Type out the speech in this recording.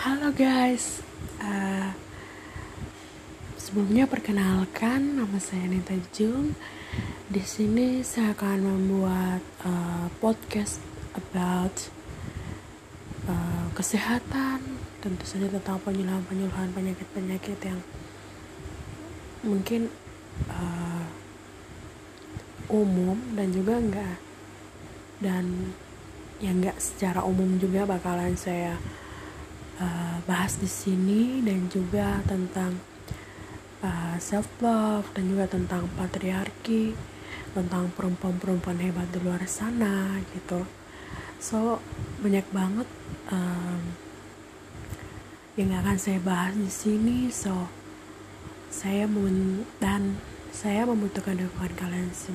Halo guys, uh, sebelumnya perkenalkan nama saya Nita Jung. Di sini saya akan membuat uh, podcast about uh, kesehatan, tentu saja tentang penyuluhan-penyuluhan penyakit-penyakit yang mungkin uh, umum dan juga enggak. Dan yang enggak secara umum juga bakalan saya uh, bahas di sini dan juga tentang uh, self love dan juga tentang patriarki tentang perempuan-perempuan hebat di luar sana gitu. So banyak banget um, yang akan saya bahas di sini. So saya mun dan saya membutuhkan dukungan kalian semua